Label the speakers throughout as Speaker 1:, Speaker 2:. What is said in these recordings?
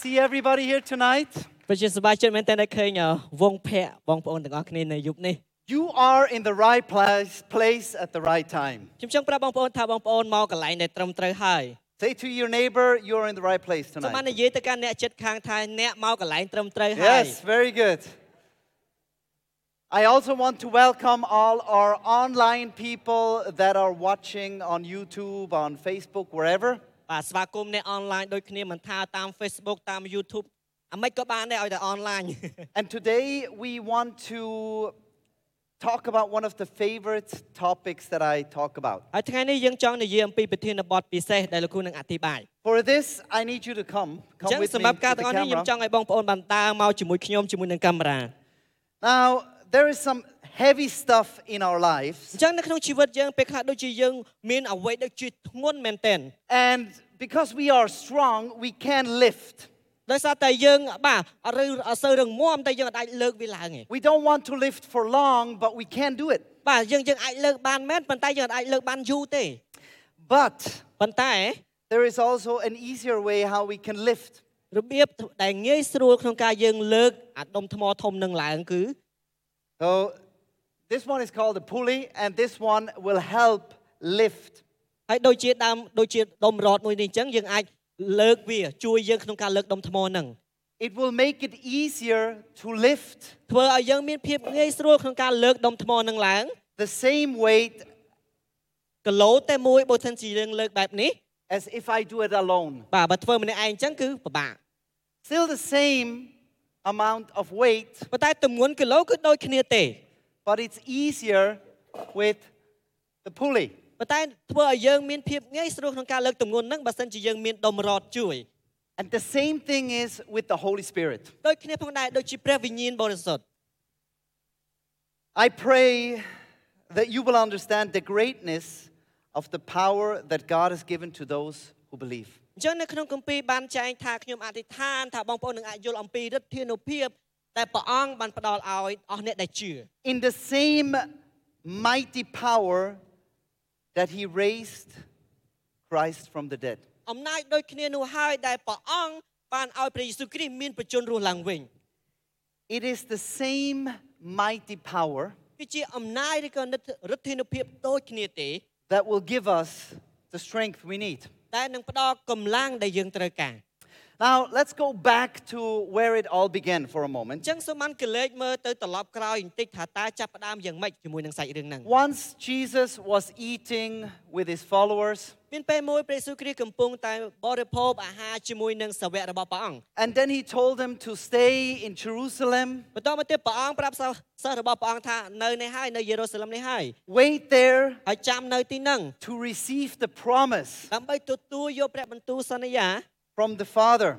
Speaker 1: good to see everybody here tonight.
Speaker 2: ពិតជាសប្បាយចិត្តមែនទែនដែលឃើញអឺវងភ័ក្របងប្អូនទាំងអស់គ្នានៅយប់នេះ
Speaker 1: You are in the right place, place at the right time.
Speaker 2: ខ្ញុំចង់ប្រាប់បងប្អូនថាបងប្អូនមកកន្លែងដែលត្រឹមត្រូវហើយ
Speaker 1: Say to your neighbor, you're in the right place
Speaker 2: សូមបាន
Speaker 1: tonight.
Speaker 2: និយាយទៅកាន់អ្នកជិតខាងថាអ្នកមកកន្លែងត្រឹមត្រូវហើយ
Speaker 1: Yes, very good. I also want to welcome all our online people that are watching on YouTube, on Facebook, wherever.
Speaker 2: បាទស្វាគមន៍អ្នកអនឡាញដូចគ្នាមិនថាតាម Facebook តាម YouTube អាម៉េចក៏បានដែរឲ្យតែអនឡាញ
Speaker 1: And today we want to talk about one of the favorite topics that I talk about.
Speaker 2: ហើយថ្ងៃនេះយើងចង់និយាយអំពីប្រធានបទពិសេសដែលលោកគ្រូនឹងអធិប្បាយ
Speaker 1: For this, I need you to come.
Speaker 2: អញ្ចឹ
Speaker 1: Come
Speaker 2: ង
Speaker 1: with
Speaker 2: សម្ me រាប់
Speaker 1: to
Speaker 2: ការ
Speaker 1: the
Speaker 2: ទាំងអស់នេះខ្ញុំ
Speaker 1: camera.
Speaker 2: ចង់ឲ្យបងប្អូនបានដើរមកជាមួយខ្ញុំជាមួយនឹងកាមេរ៉ា
Speaker 1: Now, there is some heavy stuff in our lives,
Speaker 2: អញ្ចឹងនៅក្នុងជីវិតយើងពេលខ្លះដូចជាយើងមានអ្វីដូចជាធ្ងន់មែនទែន
Speaker 1: and because we are strong, we can lift.
Speaker 2: ដោយសារតែយើងបាទអត់ឬអត់សូវរឹងមាំតែយើងអាចលើកវាឡើងទេ
Speaker 1: We don't want to lift for long, but we can do it.
Speaker 2: បាទយើងយើងអាចលើកបានមែនប៉ុន្តែយើងអាចលើកបានយូរទេ
Speaker 1: But
Speaker 2: ប៉ុន្តែ
Speaker 1: there is also an easier way how we can lift.
Speaker 2: របៀបដែលងាយស្រួលក្នុងការយើងលើកអាដុំថ្មធំនឹងឡើងគឺ
Speaker 1: So, this one is called a pulley, and this one will help lift.
Speaker 2: ហើយដូចជាដើមដូចជាដុំរ៉តមួយនេះអញ្ចឹងយើងអាចលើកវាជួយយើងក្នុងការលើកដុំថ្មហ្នឹង
Speaker 1: It will make it easier to lift
Speaker 2: ធ្វើឲ្យយើងមានភាពងាយស្រួលក្នុងការលើកដុំថ្មហ្នឹងឡើង
Speaker 1: the same weight
Speaker 2: គីឡូតែមួយបើមិនជាយើងលើកបែបនេះ
Speaker 1: as if I do it alone.
Speaker 2: បាទបើធ្វើម្នាក់ឯងអញ្ចឹងគឺពិបាក
Speaker 1: Still the same amount of weight,
Speaker 2: ប៉ុន្តែទម្ងន់គីឡូគឺដូចគ្នាទេ
Speaker 1: but it's easier with the pulley.
Speaker 2: ប៉ុន្តែធ្វើឲ្យយើងមានភាពងាយស្រួលក្នុងការលើកទម្ងន់ហ្នឹងបើសិនជាយើងមានដុំរ៉តជួយ
Speaker 1: And the same thing is with the Holy Spirit.
Speaker 2: ដូចគ្នាផងដែរដូចជាព្រះវិញ្ញាណបរិសុទ្ធ
Speaker 1: I pray that you will understand the greatness of the power that God has given to those who believe.
Speaker 2: អញ្ចឹងនៅក្នុងគម្ពីរបានចែងថាខ្ញុំអធិដ្ឋានថាបងប្អូននឹងអាចយល់អំពីឫទ្ធានុភាព ដែលព្រះអង្គបានផ្ដល់ឲ្យអស់អ្នកដែលជឿ
Speaker 1: In the same mighty power that He raised Christ from the dead.
Speaker 2: អំណាចដូចគ្នានោះហើយដែលព្រះអង្គបានឲ្យព្រះយេស៊ូវគ្រីស្ទមានបញ្ជនរស់ឡើងវិញ
Speaker 1: It is the same mighty power
Speaker 2: គឺជាអំណាចឬក៏ឫទ្ធានុភាពដូចគ្នាទេ
Speaker 1: that will give us the strength we need.
Speaker 2: ដែលនឹងផ្ដល់កម្លាំងដែលយើងត្រូវការ
Speaker 1: Now, let's go back to where it all began for a
Speaker 2: អ
Speaker 1: moment.
Speaker 2: ញ្ចឹងសូមបានកលេចមើលទៅត្រឡប់ក្រោយបន្តិចថាតើចាប់ផ្ដើមយ៉ាងម៉េចជាមួយនឹងសាច់រឿងហ្នឹង
Speaker 1: Once Jesus was eating with his followers,
Speaker 2: មានពេលមួយព្រះយេស៊ូវគ្រីស្ទកំពុងតែបរិភោគអាហារជាមួយនឹងសាវករបស់ព្រះអង្គ
Speaker 1: and then he told them to stay in Jerusalem,
Speaker 2: បន្តមកទៀតព្រះអង្គប្រាប់សិស្សសិស្សរបស់ព្រះអង្គថានៅនេះហើយនៅយេរូសាឡឹមនេះហើយ
Speaker 1: wait there
Speaker 2: ហើយចាំនៅទីហ្នឹង
Speaker 1: to receive the promise
Speaker 2: ដើម្បីទទួលយកព្រះបន្ទូលសន្យា
Speaker 1: from the Father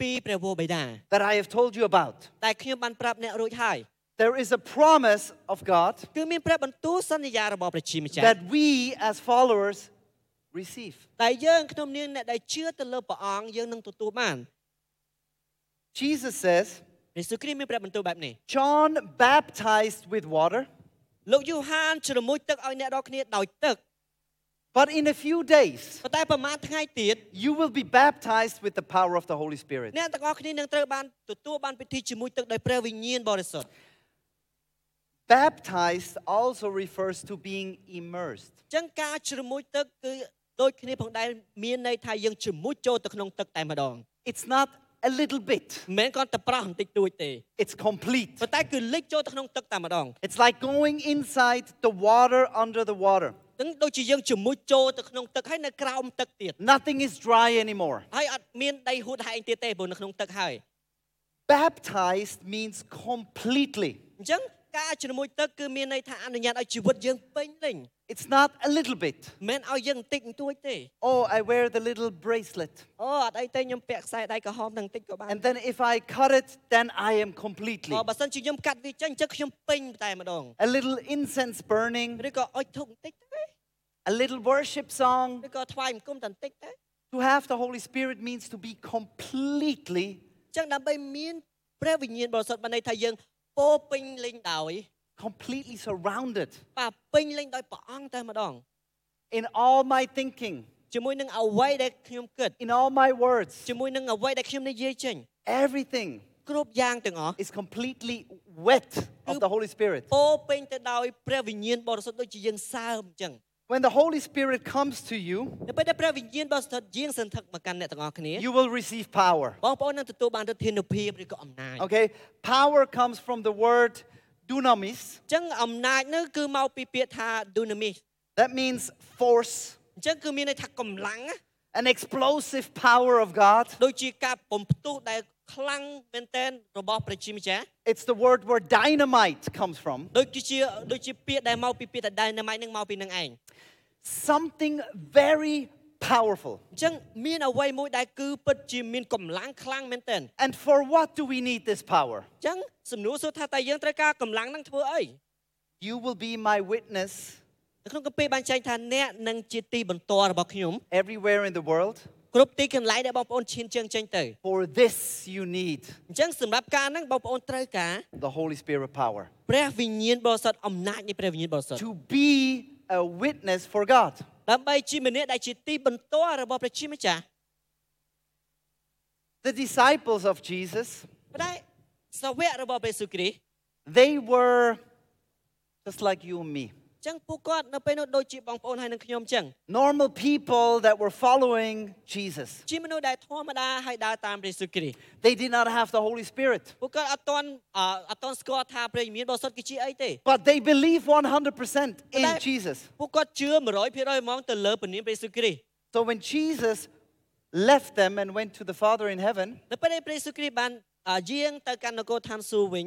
Speaker 2: ពីព្រះវរបិតា
Speaker 1: that I have told you about.
Speaker 2: តែខ្ញុំបានប្រាប់អ្នករួចហើយ
Speaker 1: There is a promise of God
Speaker 2: គឺមានព្រះបន្ទូលសន្យារបស់ព្រះជាម្ចាស់
Speaker 1: that we as followers receive.
Speaker 2: តែយើងក្នុងនាមអ្នកដែលជឿទៅលើព្រះអង្គយើងនឹងទទួលបាន
Speaker 1: Jesus says,
Speaker 2: ព្រះយេស៊ូវគ្រីស្ទមានព្រះបន្ទូលបែបនេះ
Speaker 1: John baptized with water,
Speaker 2: លោកយូហានជ្រមុជទឹកឲ្យអ្នករាល់គ្នាដោយទឹក
Speaker 1: but in a few days
Speaker 2: ប៉ុន្តែប្រហែលថ្ងៃទៀត
Speaker 1: you will be baptized with the power of the Holy Spirit.
Speaker 2: អ្នកទាំងអស់គ្នានឹងត្រូវបានទទួលបានពិធីជាមួយទឹកដោយព្រះវិញ្ញាណបរិសុទ្ធ
Speaker 1: Baptized also refers to being immersed.
Speaker 2: អញ្ចឹងការជ្រមុជទឹកគឺដូចគ្នាផងដែរមានន័យថាយើងជ្រមុជចូលទៅក្នុងទឹកតែម្ដង
Speaker 1: It's not a little bit,
Speaker 2: មិនមែនគ្រាន់តែប្រោះបន្តិចតួចទេ
Speaker 1: it's complete.
Speaker 2: ប៉ុន្តែគឺលិចចូលទៅក្នុងទឹកតែម្ដង
Speaker 1: It's like going inside the water under the water.
Speaker 2: ទាំងដូចជាយើងជ្រមុជចូលទៅក្នុងទឹកហើយនៅក្រោមទឹកទៀត
Speaker 1: Nothing is dry anymore.
Speaker 2: ហើយអត់មានដីហួតហែងទៀតទេព្រោះនៅក្នុងទឹកហើយ
Speaker 1: Baptized means completely.
Speaker 2: អញ្ចឹងការជ្រមុជទឹកគឺមានន័យថាអនុញ្ញាតឲ្យជីវិតយើងពេញលេញ
Speaker 1: It's not a little bit.
Speaker 2: មិនមែនឲ្យយើងបន្តិចបន្តួចទេ
Speaker 1: Oh, I wear the little bracelet.
Speaker 2: អូអត់អីទេខ្ញុំពាក់ខ្សែដៃក្រហមនឹងបន្តិចក៏បាន
Speaker 1: And then if I cut it, then I am completely.
Speaker 2: អូបើសិនជាខ្ញុំកាត់វាចេញអញ្ចឹងខ្ញុំពេញតែម្ដង
Speaker 1: A little incense burning,
Speaker 2: ឬក៏អុជធុកបន្តិចទៅ
Speaker 1: a little worship song.
Speaker 2: ឬក៏ថ្វាយបង្គំតែបន្តិចទៅ
Speaker 1: To have the Holy Spirit means to be completely
Speaker 2: អញ្ចឹងដើម្បីមានព្រះវិញ្ញាណបរិសុទ្ធបានន័យថាយើងពោរពេញលេញដោយ
Speaker 1: completely surrounded
Speaker 2: បាទពេញលេញដោយព្រះអង្គតែម្ដង
Speaker 1: in all my thinking,
Speaker 2: ជាមួយនឹងអ្វីដែលខ្ញុំគិត
Speaker 1: in all my words,
Speaker 2: ជាមួយនឹងអ្វីដែលខ្ញុំនិយាយចេញ
Speaker 1: everything
Speaker 2: គ្រប់យ៉ាងទាំងអស់
Speaker 1: is completely wet of the Holy Spirit.
Speaker 2: ពោរពេញទៅដោយព្រះវិញ្ញាណបរិសុទ្ធដូចជាយើងសើមអញ្ចឹង
Speaker 1: When the Holy Spirit comes to you,
Speaker 2: នៅពេលដែលព្រះវិញ្ញាណបរិសុទ្ធយាងសន្ធឹកមកកាន់អ្នកទាំងអស់គ្នា
Speaker 1: you will receive power.
Speaker 2: បងប្អូននឹងទទួលបានឫទ្ធានុភាពឬក៏អំណាច
Speaker 1: Okay? Power comes from the word dunamis.
Speaker 2: អញ្ចឹងអំណាចនោះគឺមកពីពាក្យថា dunamis
Speaker 1: That means force,
Speaker 2: អញ្ចឹងគឺមានន័យថាកម្លាំងណា
Speaker 1: an explosive power of God.
Speaker 2: ដូចជាការបំផ្ទុះដែល ខ្លាំងមែនទែនរបស់ព្រះជាម្ចាស់
Speaker 1: It's the word where dynamite comes from.
Speaker 2: ដូចជាដូចជាពាក្យដែលមកពីពាក្យថា dynamite នឹងមកពីនឹងឯង
Speaker 1: Something very powerful.
Speaker 2: អញ្ចឹងមានអ្វីមួយដែលគឺពិតជាមានកម្លាំងខ្លាំងមែនទែន
Speaker 1: And for what do we need this power?
Speaker 2: អញ្ចឹងសំណួរសួរថាតើយើងត្រូវការកម្លាំងនឹងធ្វើអី
Speaker 1: You will be my witness
Speaker 2: នៅក្នុងកាពីបានចែងថាអ្នកនឹងជាទីបន្ទាល់របស់ខ្ញុំ
Speaker 1: everywhere in the world.
Speaker 2: គ្រប់ទីកន្លែងដែលបងប្អូនឈានជើងចេញទៅ
Speaker 1: For this, you need
Speaker 2: អញ្ចឹងសម្រាប់ការហ្នឹងបងប្អូនត្រូវការ
Speaker 1: the Holy Spirit power
Speaker 2: ព្រះវិញ្ញាណបរិសុទ្ធអំណាចនៃព្រះវិញ្ញាណបរិសុទ្ធ
Speaker 1: to be a witness for God.
Speaker 2: ដើម្បីជាម្នាក់ដែលជាទីបន្ទាល់របស់ព្រះជាម្ចាស់
Speaker 1: The disciples of Jesus,
Speaker 2: ប៉ុន្តែសាវករបស់ព្រះយេស៊ូវគ្រីស្ទ
Speaker 1: they were just like you and me.
Speaker 2: អញ្ចឹងពួកគាត់នៅពេលនោះដូចជាបងប្អូនហើយនឹងខ្ញុំអញ្ចឹង
Speaker 1: Normal people that were following Jesus.
Speaker 2: ជាមនុស្សដែលធម្មតាហើយដើរតាមព្រះយេស៊ូវគ្រីស្ទ
Speaker 1: They did not have the Holy Spirit,
Speaker 2: ពួកគាត់អត់ទាន់អឺអត់ទាន់ស្គាល់ថាព្រះវិញ្ញាណបរិសុទ្ធគឺជាអីទេ
Speaker 1: but they believe 100% in
Speaker 2: But I-
Speaker 1: Jesus.
Speaker 2: ពួកគាត់ជឿ100%ហ្មងទៅលើព្រះនាមព្រះយេស៊ូវគ្រីស្ទ
Speaker 1: So when Jesus left them and went to the Father in heaven,
Speaker 2: នៅពេលដែលព្រះយេស៊ូវគ្រីស្ទបានអឺយាងទៅកាន់នគរឋានសួគ៌វិញ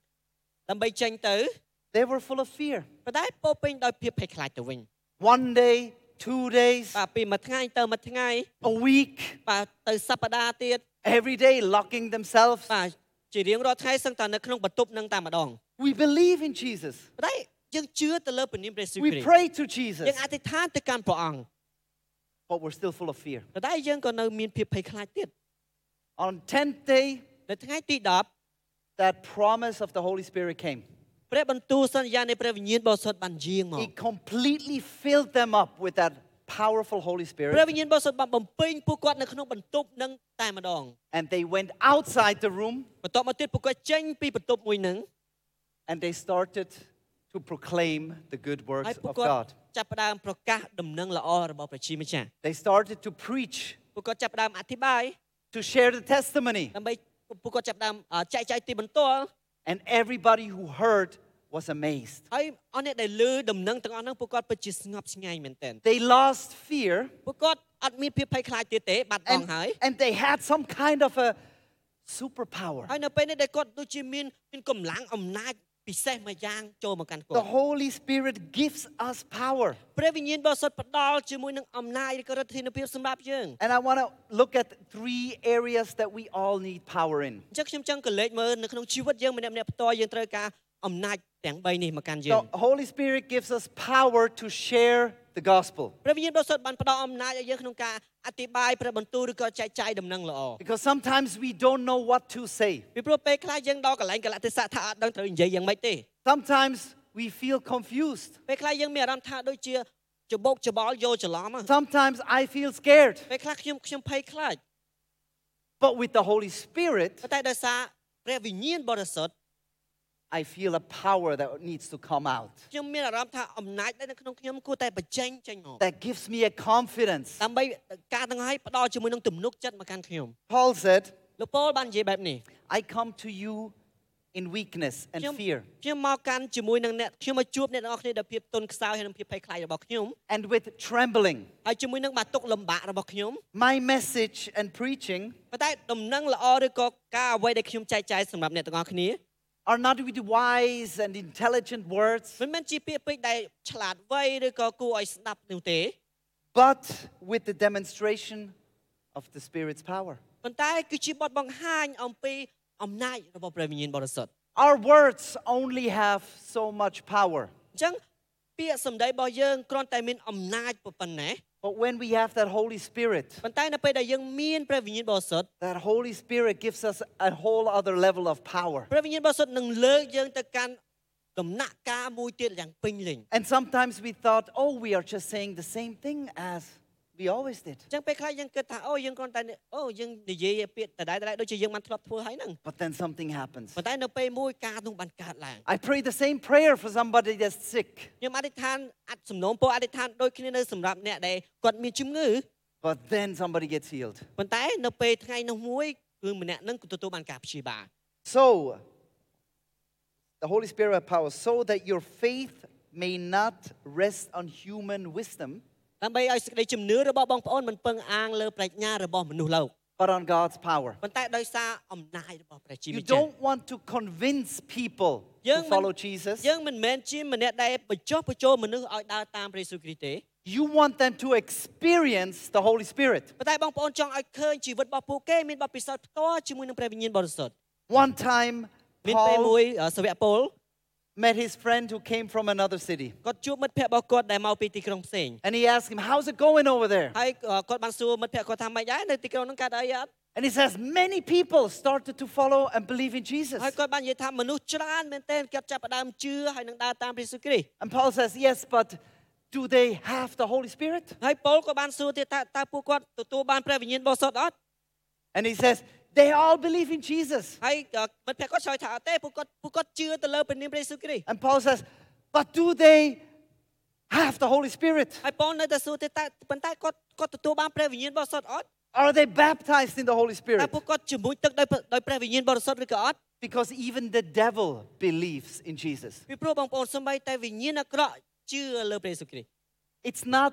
Speaker 2: ដើម្បីចេញទៅ
Speaker 1: They were full of fear.
Speaker 2: ប៉ុន្តែពោរពេញដោយភាពភ័យខ្លាចទៅវិញ
Speaker 1: One day, two days,
Speaker 2: បាទពីមួយថ្ងៃទៅមួយថ្ងៃ
Speaker 1: a week,
Speaker 2: បាទទៅសប្តាហ៍ទៀត
Speaker 1: every day locking themselves.
Speaker 2: បាទជារៀងរាល់ថ្ងៃសឹងតែនៅក្នុងបន្ទប់ហ្នឹងតែម្ដង
Speaker 1: We believe in Jesus.
Speaker 2: ប៉ុន្តែយើងជឿទៅលើព្រះនាមព្រះយេស៊ូវ
Speaker 1: We
Speaker 2: គ្រីស្ទ
Speaker 1: pray to Jesus,
Speaker 2: យើងអធិដ្ឋានទៅកាន់ព្រះអង្គ
Speaker 1: but we're still full of fear.
Speaker 2: ប៉ុន្តែយើងក៏នៅមានភាពភ័យខ្លាចទៀត
Speaker 1: On 10th day,
Speaker 2: នៅថ្ងៃទី
Speaker 1: that promise of the Holy Spirit came.
Speaker 2: 10ព្រះបន្ទូលសន្យានៃព្រះវិញ្ញាណបរិសុទ្ធបានយាងមក
Speaker 1: He completely filled them up with that powerful Holy
Speaker 2: ព្រះ
Speaker 1: Spirit.
Speaker 2: វិញ្ញាណបរិសុទ្ធបានបំពេញពួកគាត់នៅក្នុងបន្ទប់នឹងតែម្ដង
Speaker 1: And they went outside the room
Speaker 2: បន្ទាប់មកទៀតពួកគាត់ចេញពីបន្ទប់មួយហ្នឹង
Speaker 1: and they started to proclaim the good
Speaker 2: ហើយ
Speaker 1: works
Speaker 2: ពួក
Speaker 1: of
Speaker 2: គាត់
Speaker 1: God.
Speaker 2: ចាប់ផ្ដើមប្រកាសដំណឹងល្អរបស់ព្រះជាម្ចាស់
Speaker 1: They started to preach,
Speaker 2: ពួកគាត់ចាប់ផ្ដើមអធិប្បាយ
Speaker 1: to share the testimony.
Speaker 2: ដើម្បី ពួកគាត់ចាប់ផ្ដើមអឺចែកចាយទីបន្ទាល់
Speaker 1: And everybody who heard was amazed.
Speaker 2: ហើយអស់អ្នកដែលឮដំណឹងទាំងអស់ហ្នឹងពួកគាត់ពិតជាស្ងប់ស្ងាយមែនទែន
Speaker 1: They lost fear
Speaker 2: ពួកគាត់អត់មានភាពភ័យខ្លាចទៀតទេបាត់បង់
Speaker 1: and,
Speaker 2: ហើយ
Speaker 1: and they had some kind of a superpower.
Speaker 2: ហើយនៅពេលនេះដែលគាត់ដូចជាមានមានកម្លាំងអំណាច ពិសេសមួយយ៉ាងចូលមកកាន់គា
Speaker 1: The
Speaker 2: ត់
Speaker 1: Holy Spirit gives us power.
Speaker 2: ព្រះវិញ្ញាណបរិសុទ្ធផ្ដល់ជាមួយនឹងអំណាចឬក៏រដ្ឋាភិបាលសម្រាប់យើង
Speaker 1: And I want to look at three areas that we all need power in.
Speaker 2: អញ្ចឹងខ្ញុំចង់កលេចមើលនៅក្នុងជីវិតយើងម្នាក់ម្នាក់ផ្ទាល់យើងត្រូវការអំណាចទាំង3នេះមកកាន់យើង
Speaker 1: The Holy Spirit gives us power to share the gospel.
Speaker 2: ព្រះវិញ្ញាណបរិសុទ្ធបានផ្ដល់អំណាចឲ្យយើងក្នុងការអធិប្បាយព្រះបន្ទូលឬក៏ចែកចាយដំណឹងល្អ
Speaker 1: Because sometimes we don't know what to say.
Speaker 2: ពីព្រោះពេលខ្លះយើងដល់កន្លែងកលៈទេសៈថាអត់ដឹងត្រូវនិយាយយ៉ាងម៉េចទេ
Speaker 1: Sometimes we feel confused.
Speaker 2: ពេលខ្លះយើងមានអារម្មណ៍ថាដូចជាច្បោកច្បល់យកច្រឡំហ៎
Speaker 1: Sometimes I feel scared.
Speaker 2: ពេលខ្លះខ្ញុំខ្ញុំភ័យខ្លាច
Speaker 1: But with the Holy Spirit,
Speaker 2: ប៉ុន្តែដោយសារព្រះវិញ្ញាណបរិសុទ្ធ
Speaker 1: I feel a power that needs to come out.
Speaker 2: ខ្ញុំមានអារម្មណ៍ថាអំណាចដែលនៅក្នុងខ្ញុំគួរតែបញ្ចេញចេញមក
Speaker 1: That gives me a confidence.
Speaker 2: ដើម្បីការទាំងហើយផ្ដល់ជាមួយនឹងទំនុកចិត្តមកកាន់ខ្ញុំ
Speaker 1: Paul said,
Speaker 2: លោកប៉ូលបាននិយាយបែបនេះ
Speaker 1: I come to you in weakness and
Speaker 2: ខ្ញុំ
Speaker 1: fear
Speaker 2: ខ្ញុំមកកាន់ជាមួយនឹងអ្នកខ្ញុំមកជួបអ្នកទាំងអស់គ្នាដោយភាពទន់ខ្សោយហើយនិងភាពភ័យខ្លាចរបស់ខ្ញុំ
Speaker 1: and with trembling.
Speaker 2: ហើយជាមួយនឹងបាតុកលំបាករបស់ខ្ញុំ
Speaker 1: My message and preaching
Speaker 2: ប៉ុន្តែដំណឹងល្អឬក៏ការអ្វីដែលខ្ញុំចែកចាយសម្រាប់អ្នកទាំងអស់គ្នា
Speaker 1: are not with wise and intelligent words,
Speaker 2: មិនមែនជាពាក្យពេចន៍ដែលឆ្លាតវៃឬក៏គួរឲ្យស្ដាប់នោះទេ
Speaker 1: but with the demonstration of the Spirit's power.
Speaker 2: ប៉ុន្តែគឺជាបទបង្ហាញអំពីអំណាចរបស់ព្រះវិញ្ញាណបរិសុទ្ធ
Speaker 1: Our words only have so much power.
Speaker 2: អញ្ចឹង ពាក្យសម្ដីរបស់យើងគ្រាន់តែមានអំណាចប៉ុណ្ណេះ
Speaker 1: But when we have that Holy Spirit,
Speaker 2: ប៉ុន្តែនៅពេលដែលយើងមានព្រះវិញ្ញាណបរិសុទ្ធ
Speaker 1: that Holy Spirit gives us a whole other level of power.
Speaker 2: ព្រះវិញ្ញាណបរិសុទ្ធនឹងលើកយើងទៅកាន់ដំណាក់កាលមួយទៀតយ៉ាងពេញលេញ
Speaker 1: And sometimes we thought, oh, we are just saying the same thing as we always did.
Speaker 2: អញ្ចឹងពេលខ្លះយើងគិតថាអូយើងគ្រាន់តែអូយើងនិយាយពាក្យដដែលៗដូចជាយើងបានធ្លាប់ធ្វើហើយហ្នឹង
Speaker 1: But then something happens.
Speaker 2: ប៉ុន្តែនៅពេលមួយការនោះបានកើតឡើង
Speaker 1: I pray the same prayer for somebody that's sick,
Speaker 2: ខ្ញុំអធិដ្ឋានអត្តសំណូមពរអធិដ្ឋានដូចគ្នានៅសម្រាប់អ្នកដែលគាត់មានជំងឺ
Speaker 1: but then somebody gets healed.
Speaker 2: ប៉ុន្តែនៅពេលថ្ងៃនោះមួយគឺម្នាក់នឹងក៏ទទួលបានការព្យាបាល
Speaker 1: So, the Holy Spirit have power so that your faith may not rest on human wisdom,
Speaker 2: ដើម្បីឲ្យសេចក្តីជំនឿរបស់បងប្អូនមិនពឹងអាងលើប្រាជ្ញារបស់មនុស្សលោក
Speaker 1: but on God's power.
Speaker 2: ប៉ុន្តែដោយសារអំណាចរបស់ព្រះជា
Speaker 1: You
Speaker 2: ម្ចាស់
Speaker 1: don't want to convince people to
Speaker 2: យើងមិន-
Speaker 1: follow Jesus.
Speaker 2: យើងមិនមែនជាម្នាក់ដែលបញ្ចុះបញ្ចូលមនុស្សឲ្យដើរតាមព្រះយេស៊ូវគ្រីស្ទទេ
Speaker 1: You want them to experience the Holy Spirit.
Speaker 2: ប៉ុន្តែបងប្អូនចង់ឲ្យឃើញជីវិតរបស់ពួកគេមានបទពិសោធន៍ផ្ទាល់ជាមួយនឹងព្រះវិញ្ញាណបរិសុទ្ធ
Speaker 1: One time,
Speaker 2: មានពេលមួ
Speaker 1: Paul
Speaker 2: យអឺសាវកពល
Speaker 1: met his friend who came from another city.
Speaker 2: គាត់ជួបមិត្តភក្តិរបស់គាត់ដែលមកពីទីក្រុងផ្សេង
Speaker 1: And he asked him, How's it going over there?
Speaker 2: ហើយអឺគាត់បានសួរមិត្តភក្តិគាត់ថាម៉េចដែរនៅទីក្រុងហ្នឹងកើតអីអត់
Speaker 1: And he says, Many people started to follow and believe in Jesus.
Speaker 2: ហើយគាត់បាននិយាយថាមនុស្សច្រើនមែនទែនគាត់ចាប់ផ្ដើមជឿហើយនឹងដើរតាមព្រះយេស៊ូវគ្រីស្ទ
Speaker 1: And Paul says, Yes, but do they have the Holy Spirit?
Speaker 2: ហើយប៉ុលក៏បានសួរទៀតថាតើពួកគាត់ទទួលបានព្រះវិញ្ញាណបរិសុទ្ធអត់
Speaker 1: And he says, They all believe in Jesus.
Speaker 2: ហើយអឺមិត្តភក្តិគាត់ឆ្លើយថាអត់ទេពួកគាត់ពួកគាត់ជឿទៅលើព្រះនាមព្រះយេស៊ូវគ្រីស្ទ
Speaker 1: And Paul says, But do they have the Holy Spirit?
Speaker 2: ហើយប៉ុលនៅតែសួរទៀតតើប៉ុន្តែគាត់គាត់ទទួលបានព្រះវិញ្ញាណបរិសុទ្ធអត់
Speaker 1: Are they baptized in the Holy
Speaker 2: តើ
Speaker 1: Spirit?
Speaker 2: ពួកគាត់ជាមួយទឹកដោយដោយព្រះវិញ្ញាណបរិសុទ្ធឬក៏អត់
Speaker 1: Because even the devil believes in Jesus.
Speaker 2: ពីព្រោះបងប្អូនសំបីតែវិញ្ញាណអាក្រក់ជឿលើព្រះយេស៊ូវគ្រីស្ទ
Speaker 1: It's not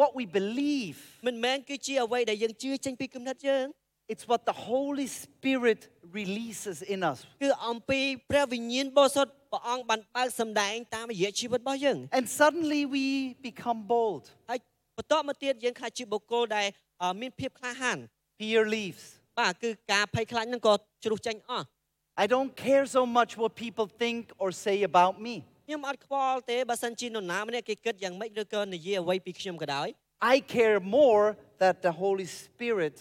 Speaker 1: what we believe,
Speaker 2: មិនមែនគឺជាអ្វីដែលយើងជឿចេញពីគំនិតយើង
Speaker 1: it's what the Holy Spirit releases in us.
Speaker 2: គឺអំពីព្រះវិញ្ញាណបរិសុទ្ធព្រះអង្គបានបើកសម្ដែងតាមរយៈជីវិតរបស់យើង
Speaker 1: And suddenly we become bold.
Speaker 2: ហើយបន្តមកទៀតយើងខ្លះជាបុគ្គលដែលអឺមានភាពក្លាហាន
Speaker 1: Fear leaves.
Speaker 2: បាទគឺការភ័យខ្លាចហ្នឹងក៏ជ្រុះចេញអស់
Speaker 1: I don't care so much what people think or say about me.
Speaker 2: ខ្ញុំអត់ខ្វល់ទេបើសិនជានរណាម្នាក់គេគិតយ៉ាងម៉េចឬក៏និយាយអ្វីពីខ្ញុំក៏ដោយ
Speaker 1: I care more that the Holy Spirit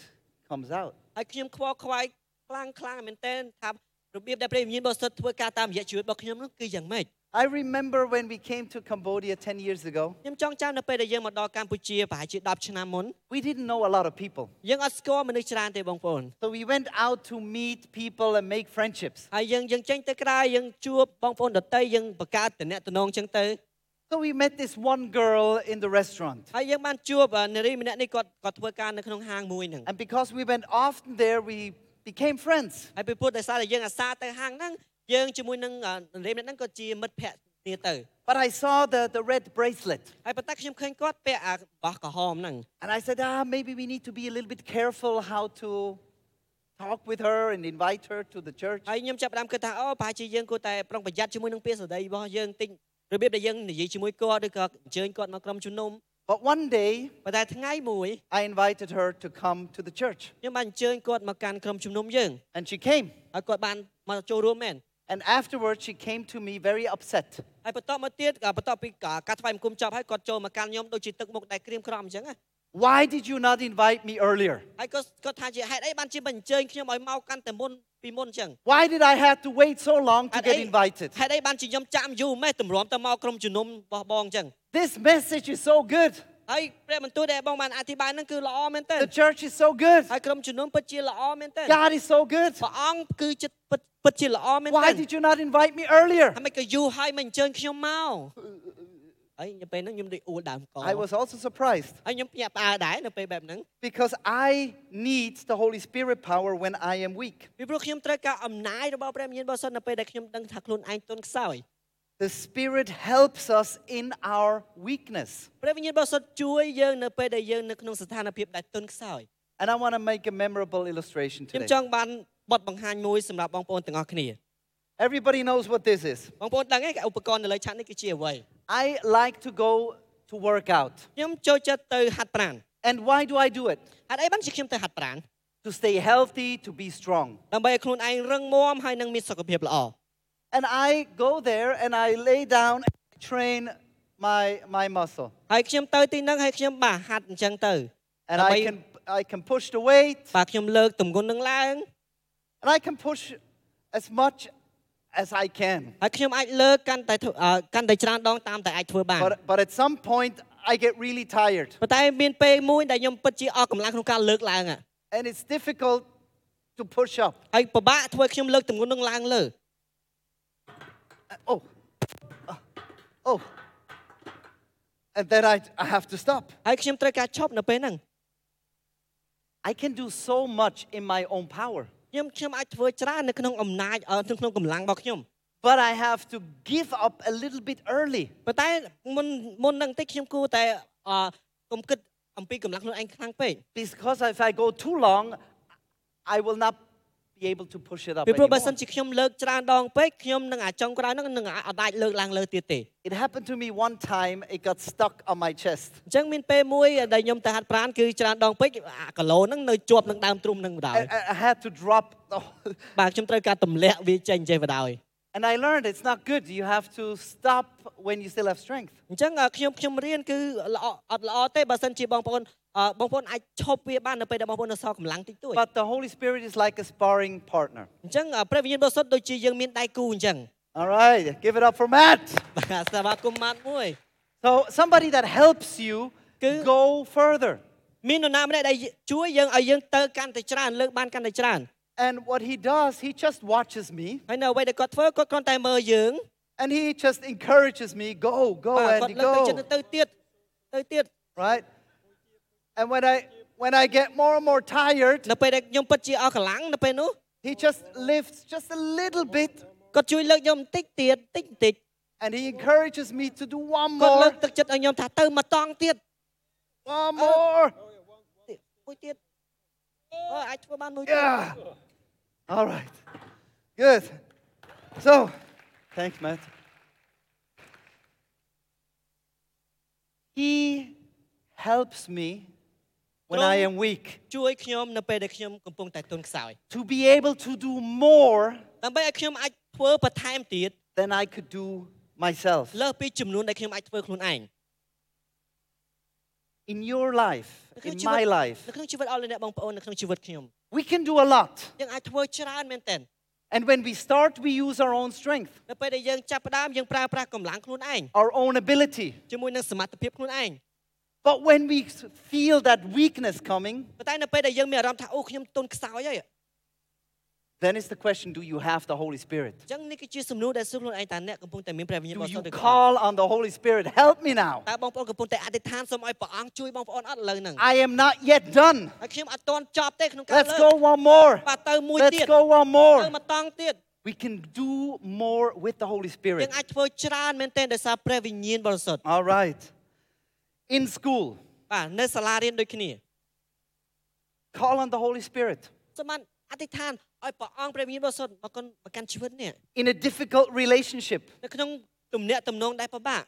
Speaker 1: comes out.
Speaker 2: ហើយខ្ញុំខ្វល់ខ្វាយខ្លាំងខ្លាំងមែនទែនថារបៀបដែលព្រះវិញ្ញាណបរិសុទ្ធធ្វើការតាមរយៈជីវិតរបស់ខ្ញុំនោះគឺយ៉ាងម៉េច
Speaker 1: I remember when we came to Cambodia 10 years ago,
Speaker 2: ខ្ញុំចង់ចាំនៅពេលដែលយើងមកដល់កម្ពុជាប្រហែលជា10ឆ្នាំមុន
Speaker 1: we didn't know a lot of people.
Speaker 2: យើងអត់ស្គាល់មនុស្សច្រើនទេបងប្អូន
Speaker 1: So we went out to meet people and make friendships.
Speaker 2: ហើយយើងយើងចេញទៅក្រៅយើងជួបបងប្អូនដទៃយើងបង្កើតតំណែងតំណងចឹងទៅ
Speaker 1: So we met this one girl in the restaurant.
Speaker 2: ហើយយើងបានជួបអឺនារីម្នាក់នេះគាត់គាត់ធ្វើការនៅក្នុងហាងមួយហ្នឹង
Speaker 1: And because we went often there, we became friends.
Speaker 2: ហើយពីព្រោះដោយសារតែយើងអាសាទៅហាងហ្នឹងយើងជាមួយនឹងអឺនារីម្នាក់ហ្នឹងក៏ជាមិត្តភក្តិគ្នាទៅ
Speaker 1: But I saw the, the red bracelet.
Speaker 2: ហើយប៉ុន្តែខ្ញុំឃើញគាត់ពាក់អាបោះក្រហមហ្នឹង
Speaker 1: And I said, ah, maybe we need to be a little bit careful how to talk with her and invite her to the church.
Speaker 2: ហើយខ្ញុំចាប់ផ្ដើមគិតថាអូប្រហែលជាយើងគួរតែប្រុងប្រយ័ត្នជាមួយនឹងពាក្យសម្ដីរបស់យើងតិច របៀបដែលយើងនិយាយជាមួយគាត់ឬក៏អញ្ជើញគាត់មកក្រុមជំនុំ
Speaker 1: But one day,
Speaker 2: ប៉ុន្តែថ្ងៃមួយ
Speaker 1: I invited her to come to the church.
Speaker 2: ខ្ញុំបានអញ្ជើញគាត់មកកាន់ក្រុមជំនុំយើង
Speaker 1: And she came.
Speaker 2: ហើយគាត់បានមកចូលរួមមែន
Speaker 1: And afterwards, she came to me very upset.
Speaker 2: ហើយបន្តមកទៀតក៏បន្ទាប់ពីការថ្វាយបង្គំចប់ហើយគាត់ចូលមកកាន់ខ្ញុំដូចជាទឹកមុខដែលក្រៀមក្រំអញ្ចឹងណា
Speaker 1: Why did you not invite me earlier?
Speaker 2: ហើយគាត់គាត់ថាជាហេតុអីបានជាមិនអញ្ជើញខ្ញុំឲ្យមកកាន់តែមុនពីមុនអញ្ចឹង
Speaker 1: Why did I have to wait so long to
Speaker 2: At
Speaker 1: get
Speaker 2: eight-
Speaker 1: invited?
Speaker 2: ហេតុអីបានជាខ្ញុំចាំយូរម៉េះទម្រាំទៅមកក្រុមជំនុំរបស់បងអញ្ចឹង
Speaker 1: This message is so good.
Speaker 2: ហើយព្រះបន្ទូលដែលបងបានអធិប្បាយហ្នឹងគឺល្អមែនទែន
Speaker 1: The church is so good.
Speaker 2: ហើយក្រុមជំនុំពិតជាល្អមែនទែន
Speaker 1: God is so good.
Speaker 2: ព្រះអង្គគឺចិត្តពិតពិតជាល្អមែនទែ
Speaker 1: Why
Speaker 2: ន
Speaker 1: did you not invite me earlier?
Speaker 2: ហើយមិនក៏យូរហើយមិនអញ្ជើញខ្ញុំមក
Speaker 1: I was also surprised. Because I need the Holy Spirit power when I am weak. The Spirit helps us in our weakness. And I want to make a memorable illustration today. Everybody knows what this is.
Speaker 2: បងប្អូនដឹងទេឧបករណ៍នៅលើឆាកនេះគឺជាអ្វី
Speaker 1: I like to go to work out.
Speaker 2: ខ្ញុំចូលចិត្តទៅហាត់ប្រាណ
Speaker 1: And why do I do it?
Speaker 2: ហេតុអីបានជាខ្ញុំទៅហាត់ប្រាណ
Speaker 1: To stay healthy, to be strong.
Speaker 2: ដើម្បីឲ្យខ្លួនឯងរឹងមាំហើយនឹងមានសុខភាពល្អ
Speaker 1: And I go there and I lay down and train my, my muscle.
Speaker 2: ហើយខ្ញុំទៅទីហ្នឹងហើយខ្ញុំបាទហាត់អញ្ចឹងទៅ
Speaker 1: And
Speaker 2: ដើម្បី-
Speaker 1: I can, I can push the weight
Speaker 2: បាទខ្ញុំលើកទម្ងន់នឹងឡើង
Speaker 1: and I can push as much as I can.
Speaker 2: ហើយខ្ញុំអាចលើកកាន់តែធ្វើអឺកាន់តែច្រើនដងតាមតែអាចធ្វើបាន
Speaker 1: But, but at some point, I get really tired.
Speaker 2: ប៉ុន្តែមានពេលមួយដែលខ្ញុំពិតជាអស់កម្លាំងក្នុងការលើកឡើងហ่ะ
Speaker 1: And it's difficult to push up.
Speaker 2: ហើយពិបាកធ្វើឲ្យខ្ញុំលើកទម្ងន់នឹងឡើងលើ
Speaker 1: Oh. Uh, Oh. And then I, I have to stop.
Speaker 2: ហើយខ្ញុំត្រូវការឈប់នៅពេលហ្នឹង
Speaker 1: I can do so much in my own power.
Speaker 2: ខ្ញុំខ្ញុំអាចធ្វើច្រើននៅក្នុងអំណាចអឺនៅក្នុងកម្លាំងរបស់ខ្ញុំ
Speaker 1: But I have to give up a little bit early.
Speaker 2: ប៉ុន្តែមុនមុនហ្នឹងបន្តិចខ្ញុំគួរតែអឺកុំគិតអំពីកម្លាំងខ្លួនឯងខ្លាំងពេក
Speaker 1: Because if I go too long, I will not be able to push it up
Speaker 2: ពីព្រោះបើសិន
Speaker 1: anymore.
Speaker 2: ជាខ្ញុំលើកច្រើនដងពេកខ្ញុំនឹងអាចុងក្រោយហ្នឹងនឹងអាចលើកឡើងលើទៀតទេ
Speaker 1: It happened to me one time, it got stuck on my chest.
Speaker 2: អញ្ចឹងមានពេលមួយដែលខ្ញុំទៅហាត់ប្រាណគឺច្រើនដងពេកអាគីឡូហ្នឹងនៅជាប់នឹងដើមទ្រូងហ្នឹងបណ្ដោយ
Speaker 1: I, I I had to drop the whole-
Speaker 2: បាទខ្ញុំត្រូវការទម្លាក់វាចេញចេះបណ្ដោយ
Speaker 1: And I learned it's not good. You have to stop when you still have strength.
Speaker 2: អញ្ចឹងអ่าខ្ញុំខ្ញុំរៀនគឺល្អអត់ល្អទេបើសិនជាបងប្អូនអឺបងប្អូនអាចឈប់វាបាននៅពេលដែលបងប្អូននៅសល់កម្លាំងតិចតួច
Speaker 1: But the Holy Spirit is like a sparring partner.
Speaker 2: អញ្ចឹងអ่าព្រះវិញ្ញាណបរិសុទ្ធដូចជាយើងមានដៃគូអញ្ចឹង
Speaker 1: All right, give it up for Matt.
Speaker 2: បាទស្វាគមន៍ម៉ាត់មួយ
Speaker 1: So, somebody that helps you
Speaker 2: Cứ-
Speaker 1: go further.
Speaker 2: មាននរណាម្នាក់ដែលជួយយើងឲ្យយើងទៅកាន់តែច្រើនលើកបានកាន់តែច្រើន
Speaker 1: And what he does, he just watches me
Speaker 2: ហើយនៅអ្វីដែលគាត់ធ្វើគាត់គ្រាន់តែមើលយើង
Speaker 1: and he just encourages me go, go,
Speaker 2: បាទគាត់
Speaker 1: Andy,
Speaker 2: លើកទៅចិត្ត
Speaker 1: go.
Speaker 2: ទៅទៀតទៅទៀត
Speaker 1: Right? And when I when I get more and more tired,
Speaker 2: នៅពេលដែលខ្ញុំពិតជាអស់កម្លាំងនៅពេលនោះ
Speaker 1: he just lifts just a little bit
Speaker 2: គាត់ជួយលើកខ្ញុំបន្តិចទៀតតិចបន្តិច
Speaker 1: and he encourages me to do one
Speaker 2: គាត់លើ
Speaker 1: more,
Speaker 2: កទឹកចិត្តឲ្យខ្ញុំថាទៅមកតង់ទៀត
Speaker 1: one more.
Speaker 2: មួយទៀតអើអាចធ្វើបានមួយទៀត
Speaker 1: Yeah. All right. Good. So, thanks, Matt. He helps me when I am weak
Speaker 2: ជួយខ្ញុំនៅពេលដែលខ្ញុំកំពុងតែទន់ខ្សោយ
Speaker 1: to be able to do more
Speaker 2: ដើម្បីឲ្យខ្ញុំអាចធ្វើបន្ថែមទៀត
Speaker 1: than I could do myself.
Speaker 2: លើសពីចំនួនដែលខ្ញុំអាចធ្វើខ្លួនឯង
Speaker 1: In your life,
Speaker 2: នៅក្នុង
Speaker 1: in
Speaker 2: ជីវិត
Speaker 1: my life,
Speaker 2: នៅក្នុងជីវិតអស់លោកអ្នកបងប្អូននៅក្នុងជីវិតខ្ញុំ
Speaker 1: we can do a lot.
Speaker 2: យើងអាចធ្វើច្រើនមែនទែន
Speaker 1: And when we start, we use our own strength,
Speaker 2: នៅពេលដែលយើងចាប់ផ្ដើមយើងប្រើប្រាស់កម្លាំងខ្លួនឯង
Speaker 1: our own ability.
Speaker 2: ជាមួយនឹងសមត្ថភាពខ្លួនឯង
Speaker 1: But when we s- feel that weakness coming,
Speaker 2: ប៉ុន្តែនៅពេលដែលយើងមានអារម្មណ៍ថាអូខ្ញុំទន់ខ្សោយហើយ
Speaker 1: then is the question do you have the Holy Spirit?
Speaker 2: អញ្ចឹងនេះគឺជាសំណួរដែលសួរខ្លួនឯងតើអ្នកកំពុងតែមានព្រះវិញ្ញាណ
Speaker 1: Do
Speaker 2: បរិសុ
Speaker 1: you
Speaker 2: ទ្ធឬក៏អត់
Speaker 1: call on the Holy Spirit? Help me now.
Speaker 2: តើបងប្អូនកំពុងតែអធិដ្ឋានសូមឲ្យព្រះអង្គជួយបងប្អូនអត់ឥឡូវហ្នឹង
Speaker 1: I am not yet done.
Speaker 2: ហើយខ្ញុំអត់ទាន់ចប់ទេក្នុងការ
Speaker 1: Let's
Speaker 2: លើក
Speaker 1: go one more.
Speaker 2: បាទទៅមួយទៀត
Speaker 1: Let's go one
Speaker 2: ទៅ
Speaker 1: more.
Speaker 2: មកតង់ទៀត
Speaker 1: We can do more with the Holy
Speaker 2: យើ
Speaker 1: Spirit.
Speaker 2: ងអាចធ្វើច្រើនមែនទែនដោយសារព្រះវិញ្ញាណបរិសុទ្ធ
Speaker 1: All right. In school,
Speaker 2: បាទនៅសាលារៀនដូចគ្នា
Speaker 1: call on the Holy Spirit.
Speaker 2: សូមបានអធិដ្ឋាន ឲ្យព្រះអង្គព្រះវិញ្ញាណបរិសុទ្ធមកកូនមកកាន់ជីវិតនេះ
Speaker 1: In a difficult relationship,
Speaker 2: នៅក្នុងទំនាក់ទំនងដែលពិបាក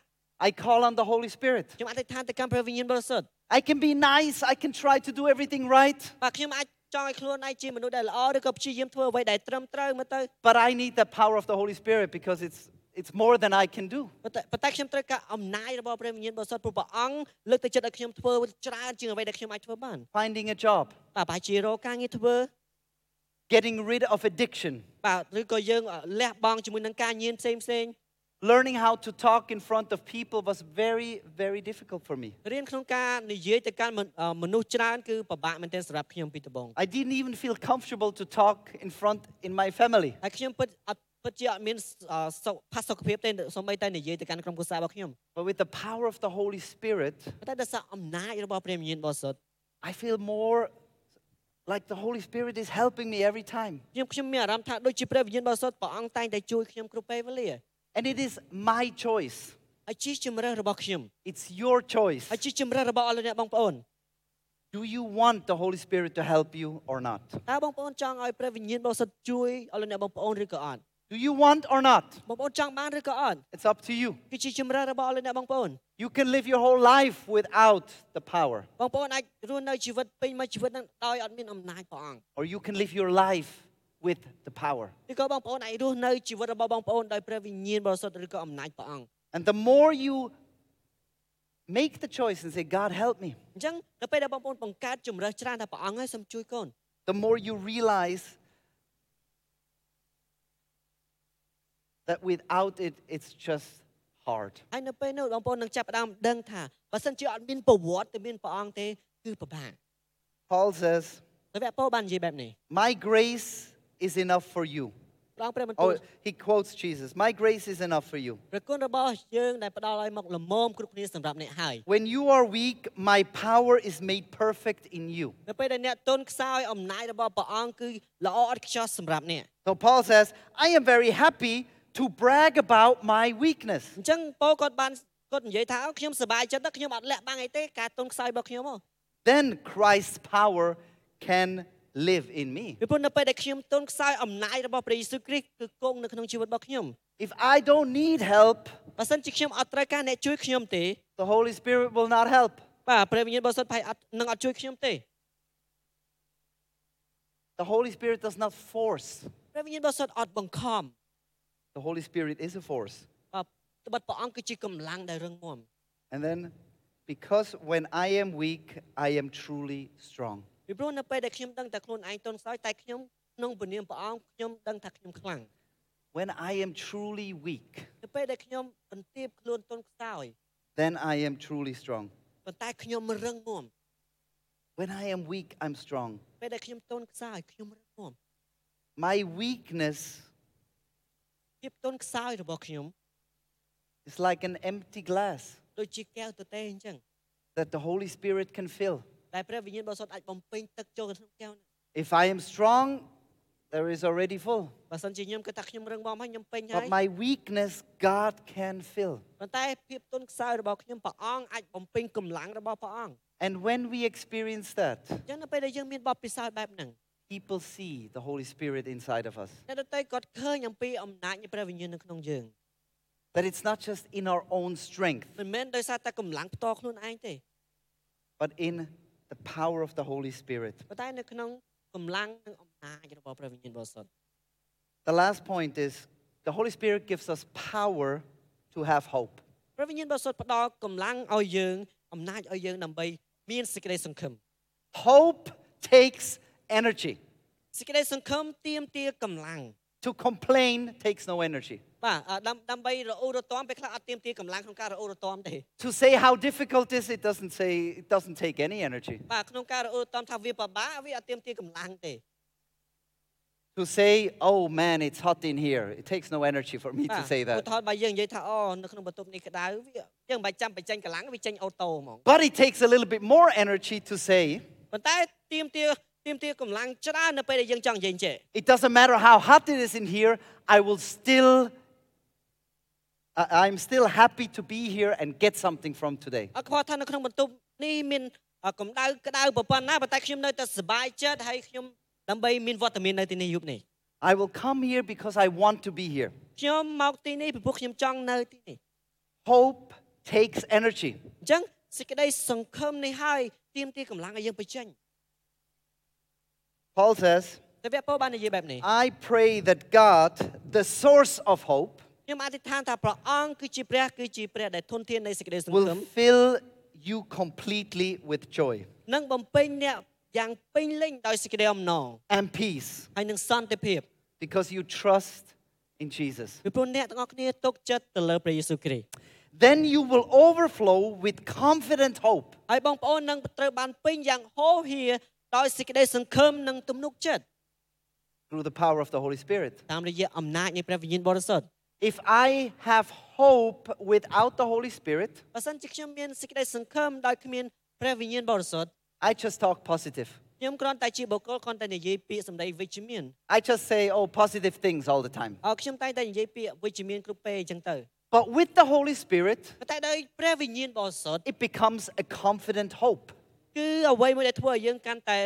Speaker 1: I call on the Holy Spirit.
Speaker 2: ខ្ញុំអធិដ្ឋានទៅកាន់ព្រះវិញ្ញាណបរិសុទ្ធ
Speaker 1: I can be nice. I can try to do everything right.
Speaker 2: បាទខ្ញុំអាចចង់ឲ្យខ្លួនឯងជាមនុស្សដែលល្អឬក៏ព្យាយាមធ្វើអ្វីដែលត្រឹមត្រូវមកទៅ
Speaker 1: But I need the power of the Holy Spirit because it's, it's more than I can do.
Speaker 2: ប៉ុន្តែប៉ុន្តែខ្ញុំត្រូវការអំណាចរបស់ព្រះវិញ្ញាណបរិសុទ្ធព្រោះព្រះអង្គលើកទឹកចិត្តឲ្យខ្ញុំធ្វើច្រើនជាងអ្វីដែលខ្ញុំអាចធ្វើបាន
Speaker 1: Finding a job,
Speaker 2: បាទប្រហែលជារកការងារធ្វើ
Speaker 1: getting rid of addiction,
Speaker 2: បាទឬក៏យើងលះបង់ជាមួយនឹងការញៀនផ្សេងផ្សេង
Speaker 1: learning how to talk in front of people was very, very difficult for me.
Speaker 2: រៀនក្នុងការនិយាយទៅកាន់មនុស្សអឺមនុស្សច្រើនគឺពិបាកមែនទែនសម្រាប់ខ្ញុំពីដំបូង
Speaker 1: I didn't even feel comfortable to talk in front in my family.
Speaker 2: ហើយខ្ញុំពិតអត់ពិតជាអត់មានអឺសុខផាសុខភាពទេសូម្បីតែនិយាយទៅកាន់ក្រុមគ្រួសាររបស់ខ្ញុំ
Speaker 1: But with the power of the Holy Spirit,
Speaker 2: ប៉ុន្តែដោយសារអំណាចរបស់ព្រះវិញ្ញាណបរិសុទ្ធ
Speaker 1: I feel more like the Holy Spirit is helping me every time.
Speaker 2: ខ្ញុំខ្ញុំមានអារម្មណ៍ថាដូចជាព្រះវិញ្ញាណបរិសុទ្ធព្រះអង្គតែងតែជួយខ្ញុំគ្រប់ពេលវេលា
Speaker 1: And it is my choice.
Speaker 2: ហើយជាជំរើសរបស់ខ្ញុំ
Speaker 1: It's your choice.
Speaker 2: ហើយជាជំរើសរបស់អស់លោកអ្នកបងប្អូន
Speaker 1: Do you want the Holy Spirit to help you or not?
Speaker 2: តើបងប្អូនចង់ឲ្យព្រះវិញ្ញាណបរិសុទ្ធជួយអស់លោកអ្នកបងប្អូនឬក៏អត់
Speaker 1: Do you want or not?
Speaker 2: បងប្អូនចង់បានឬក៏អត់
Speaker 1: It's up to you.
Speaker 2: គឺជាជំរឿរបស់អស់លោកអ្នកបងប្អូន
Speaker 1: You can live your whole life without the power,
Speaker 2: បងប្អូនអាចរស់នៅជីវិតពេញមួយជីវិតហ្នឹងដោយអត់មានអំណាចព្រះអង្គ
Speaker 1: or you can live your life with the power.
Speaker 2: ឬក៏បងប្អូនអាចរស់នៅជីវិតរបស់បងប្អូនដោយព្រះវិញ្ញាណបរិសុទ្ធឬក៏អំណាចព្រះអង្គ
Speaker 1: And the more you make the choice and say, God, help me,
Speaker 2: អញ្ចឹងនៅពេលដែលបងប្អូនបង្កើតជំរឿច្រើនថាព្រះអង្គឲ្យសូមជួយកូន
Speaker 1: the more you realize that without it, it's just hard.
Speaker 2: ហើយនៅពេលនោះបងប្អូននឹងចាប់ផ្ដើមដឹងថាបើសិនជាអត់មានប្រវត្តិតែមានព្រះអង្គទេគឺពិបាក
Speaker 1: Paul says,
Speaker 2: តែវគ្គពោលបាននិយាយបែបនេះ
Speaker 1: My grace is enough for you.
Speaker 2: ព្រះអង្គព្រះបន្ទូល
Speaker 1: Oh, he quotes Jesus. My grace is enough for you.
Speaker 2: ព្រះគុណរបស់យើងដែលផ្ដល់ឲ្យមកលមមគ្រប់គ្នាសម្រាប់អ្នកហើយ
Speaker 1: When you are weak, my power is made perfect in you.
Speaker 2: នៅពេលដែលអ្នកទន់ខ្សោយអំណាចរបស់ព្រះអង្គគឺល្អឥតខ្ចោះសម្រាប់អ្នក
Speaker 1: So Paul says, I am very happy to brag about my weakness.
Speaker 2: អញ្ចឹងពោលគាត់បានគាត់និយាយថាអូខ្ញុំសប្បាយចិត្តណាស់ខ្ញុំអត់លាក់បាំងអីទេការទន់ខ្សោយរបស់ខ្ញុំហ៎
Speaker 1: Then Christ's power can live in me.
Speaker 2: ពីព្រោះនៅពេលដែលខ្ញុំទន់ខ្សោយអំណាចរបស់ព្រះយេស៊ូវគ្រីស្ទគឺគង់នៅក្នុងជីវិតរបស់ខ្ញុំ
Speaker 1: If I don't need help,
Speaker 2: បើសិនជាខ្ញុំអត់ត្រូវការអ្នកជួយខ្ញុំទេ
Speaker 1: the Holy Spirit will not help.
Speaker 2: បាទព្រះវិញ្ញាណបរិសុទ្ធប្រហែលអត់នឹងអត់ជួយខ្ញុំទេ
Speaker 1: The Holy Spirit does not force.
Speaker 2: ព្រះវិញ្ញាណបរិសុទ្ធអត់បង្ខំ
Speaker 1: The Holy Spirit is a force.
Speaker 2: បាទត្បិតព្រះអង្គគឺជាកម្លាំងដែលរឹងមាំ
Speaker 1: And then, because when I am weak, I am truly strong.
Speaker 2: ពីព្រោះនៅពេលដែលខ្ញុំដឹងតែខ្លួនឯងទន់ខ្សោយតែខ្ញុំក្នុងព្រះនាមព្រះអង្គខ្ញុំដឹងថាខ្ញុំខ្លាំង
Speaker 1: When I am truly weak,
Speaker 2: នៅពេលដែលខ្ញុំបន្ទាបខ្លួនទន់ខ្សោយ
Speaker 1: then I am truly strong.
Speaker 2: ប៉ុន្តែខ្ញុំរឹងមាំ
Speaker 1: When I am weak, I'm strong.
Speaker 2: ពេលដែលខ្ញុំទន់ខ្សោយខ្ញុំរឹងមាំ
Speaker 1: My weakness
Speaker 2: ភាពទន់ខ្សោយរបស់ខ្ញុំ
Speaker 1: is like an empty glass
Speaker 2: ដូចជាកែវទទេអញ្ចឹង
Speaker 1: that the Holy Spirit can fill.
Speaker 2: ដែលព្រះវិញ្ញាណបរិសុទ្ធអាចបំពេញទឹកចូលទៅក្នុងកែវហ្នឹង
Speaker 1: If I am strong, there is already full.
Speaker 2: បើសិនជាខ្ញុំគិតថាខ្ញុំរឹងមាំហើយខ្ញុំពេញហើយ
Speaker 1: But my weakness, God can fill.
Speaker 2: ប៉ុន្តែភាពទន់ខ្សោយរបស់ខ្ញុំព្រះអង្គអាចបំពេញកម្លាំងរបស់ព្រះអង្គ
Speaker 1: And when we experience that,
Speaker 2: អញ្ចឹងនៅពេលដែលយើងមានបទពិសោធន៍បែបហ្នឹង
Speaker 1: people see the Holy Spirit inside of us.
Speaker 2: អ្នកដទៃគាត់ឃើញអំពីអំណាចនៃព្រះវិញ្ញាណនៅក្នុងយើង
Speaker 1: That it's not just in our own strength,
Speaker 2: មិនមែនដោយសារតែកម្លាំងផ្ទាល់ខ្លួនឯងទេ
Speaker 1: but in the power of the Holy Spirit.
Speaker 2: ប៉ុន្តែនៅក្នុងកម្លាំងនិងអំណាចរបស់ព្រះវិញ្ញាណបរិសុទ្ធ
Speaker 1: The last point is the Holy Spirit gives us power to have hope.
Speaker 2: ព្រះវិញ្ញាណបរិសុទ្ធផ្ដល់កម្លាំងឲ្យយើងអំណាចឲ្យយើងដើម្បីមានសេចក្តីសង្ឃឹម
Speaker 1: Hope takes energy.
Speaker 2: សេចក្តីសង្ឃឹមទាមទារកម្លាំង
Speaker 1: To complain takes no energy.
Speaker 2: បាទអ่าដាំដើម្បីរអ៊ូរទាំពេលខ្លះអត់ទាមទារកម្លាំងក្នុងការរអ៊ូរទាំទេ
Speaker 1: To say how difficult it is, it doesn't say it doesn't take any energy.
Speaker 2: បាទក្នុងការរអ៊ូរទាំថាវាពិបាកវាអត់ទាមទារកម្លាំងទេ
Speaker 1: To say, oh man, it's hot in here, it takes no energy for me
Speaker 2: បា
Speaker 1: to
Speaker 2: ទ
Speaker 1: say
Speaker 2: ឧ
Speaker 1: that.
Speaker 2: ទាហរណ៍បើយើងនិយាយថាអូនៅក្នុងបន្ទប់នេះក្តៅវាយើងមិនបាច់ចាំបញ្ចេញកម្លាំងវាចេញអូតូហ្មង
Speaker 1: But it takes a little bit more energy to say,
Speaker 2: ប៉ុន្តែទាមទារ ទាមទារកម្លាំងច្រើននៅពេលដែលយើងចង់និយាយចេះ
Speaker 1: it doesn't matter how hot it is in here, I will still, I- I'm still happy to be here and get something from today.
Speaker 2: អត់ខ្វល់ថានៅក្នុងបន្ទប់នេះមានអ่าកម្ដៅក្តៅប៉ុណ្ណាប៉ុន្តែខ្ញុំនៅតែសប្បាយចិត្តហើយខ្ញុំដើម្បីមានវត្តមាននៅទីនេះយប់នេះ
Speaker 1: I will come here because I want to be here.
Speaker 2: ខ្ញុំមកទីនេះពីព្រោះខ្ញុំចង់នៅទីនេះ
Speaker 1: Hope takes energy.
Speaker 2: អញ្ចឹងសេចក្តីសង្ឃឹមនេះហើយទាមទារកម្លាំងឲ្យយើងបញ្ចេញ
Speaker 1: Paul says,
Speaker 2: តែវាពោលបាននិយាយបែបនេះ
Speaker 1: I pray that God, the source of hope,
Speaker 2: ខ្ញុំអធិដ្ឋានថាព្រះអង្គគឺជាព្រះគឺជាព្រះដែលធនធាននៃសេចក្តីសង្ឃឹម
Speaker 1: will fill you completely with joy
Speaker 2: និងបំពេញអ្នកយ៉ាងពេញលេញដោយសេចក្តីអំណរ
Speaker 1: and peace
Speaker 2: ហើយនឹងសន្តិភាព
Speaker 1: because you trust in Jesus.
Speaker 2: ពីព្រោះអ្នកទាំងអស់គ្នាទុកចិត្តទៅលើព្រះយេស៊ូវគ្រីស្ទ
Speaker 1: Then you will overflow with confident hope
Speaker 2: ហើយបងប្អូននឹងត្រូវបានពេញយ៉ាងហូរហៀរ ដោយសេចក្តីសង្ឃឹមនិងទំនុកចិត្ត
Speaker 1: through the power of the Holy Spirit.
Speaker 2: តាមរយៈអំណាចនៃព្រះវិញ្ញាណបរិសុទ្ធ
Speaker 1: If I have hope without the Holy Spirit,
Speaker 2: បើសិនជាខ្ញុំមានសេចក្តីសង្ឃឹមដោយគ្មានព្រះវិញ្ញាណបរិសុទ្ធ
Speaker 1: I just talk positive.
Speaker 2: ខ្ញុំគ្រាន់តែជាបុគ្គលគ្រាន់តែនិយាយពាក្យសម្ដីវិជ្ជមាន
Speaker 1: I just say, oh, positive things all the time.
Speaker 2: អើខ្ញុំតែងតែនិយាយពាក្យវិជ្ជមានគ្រប់ពេលអញ្ចឹងទៅ
Speaker 1: But with the Holy Spirit,
Speaker 2: ប៉ុន្តែដោយព្រះវិញ្ញាណបរិសុទ្ធ
Speaker 1: it becomes a confident hope.
Speaker 2: គឺអ្វីមួយដែលធ្វើឲ្យយើងកាន់តែ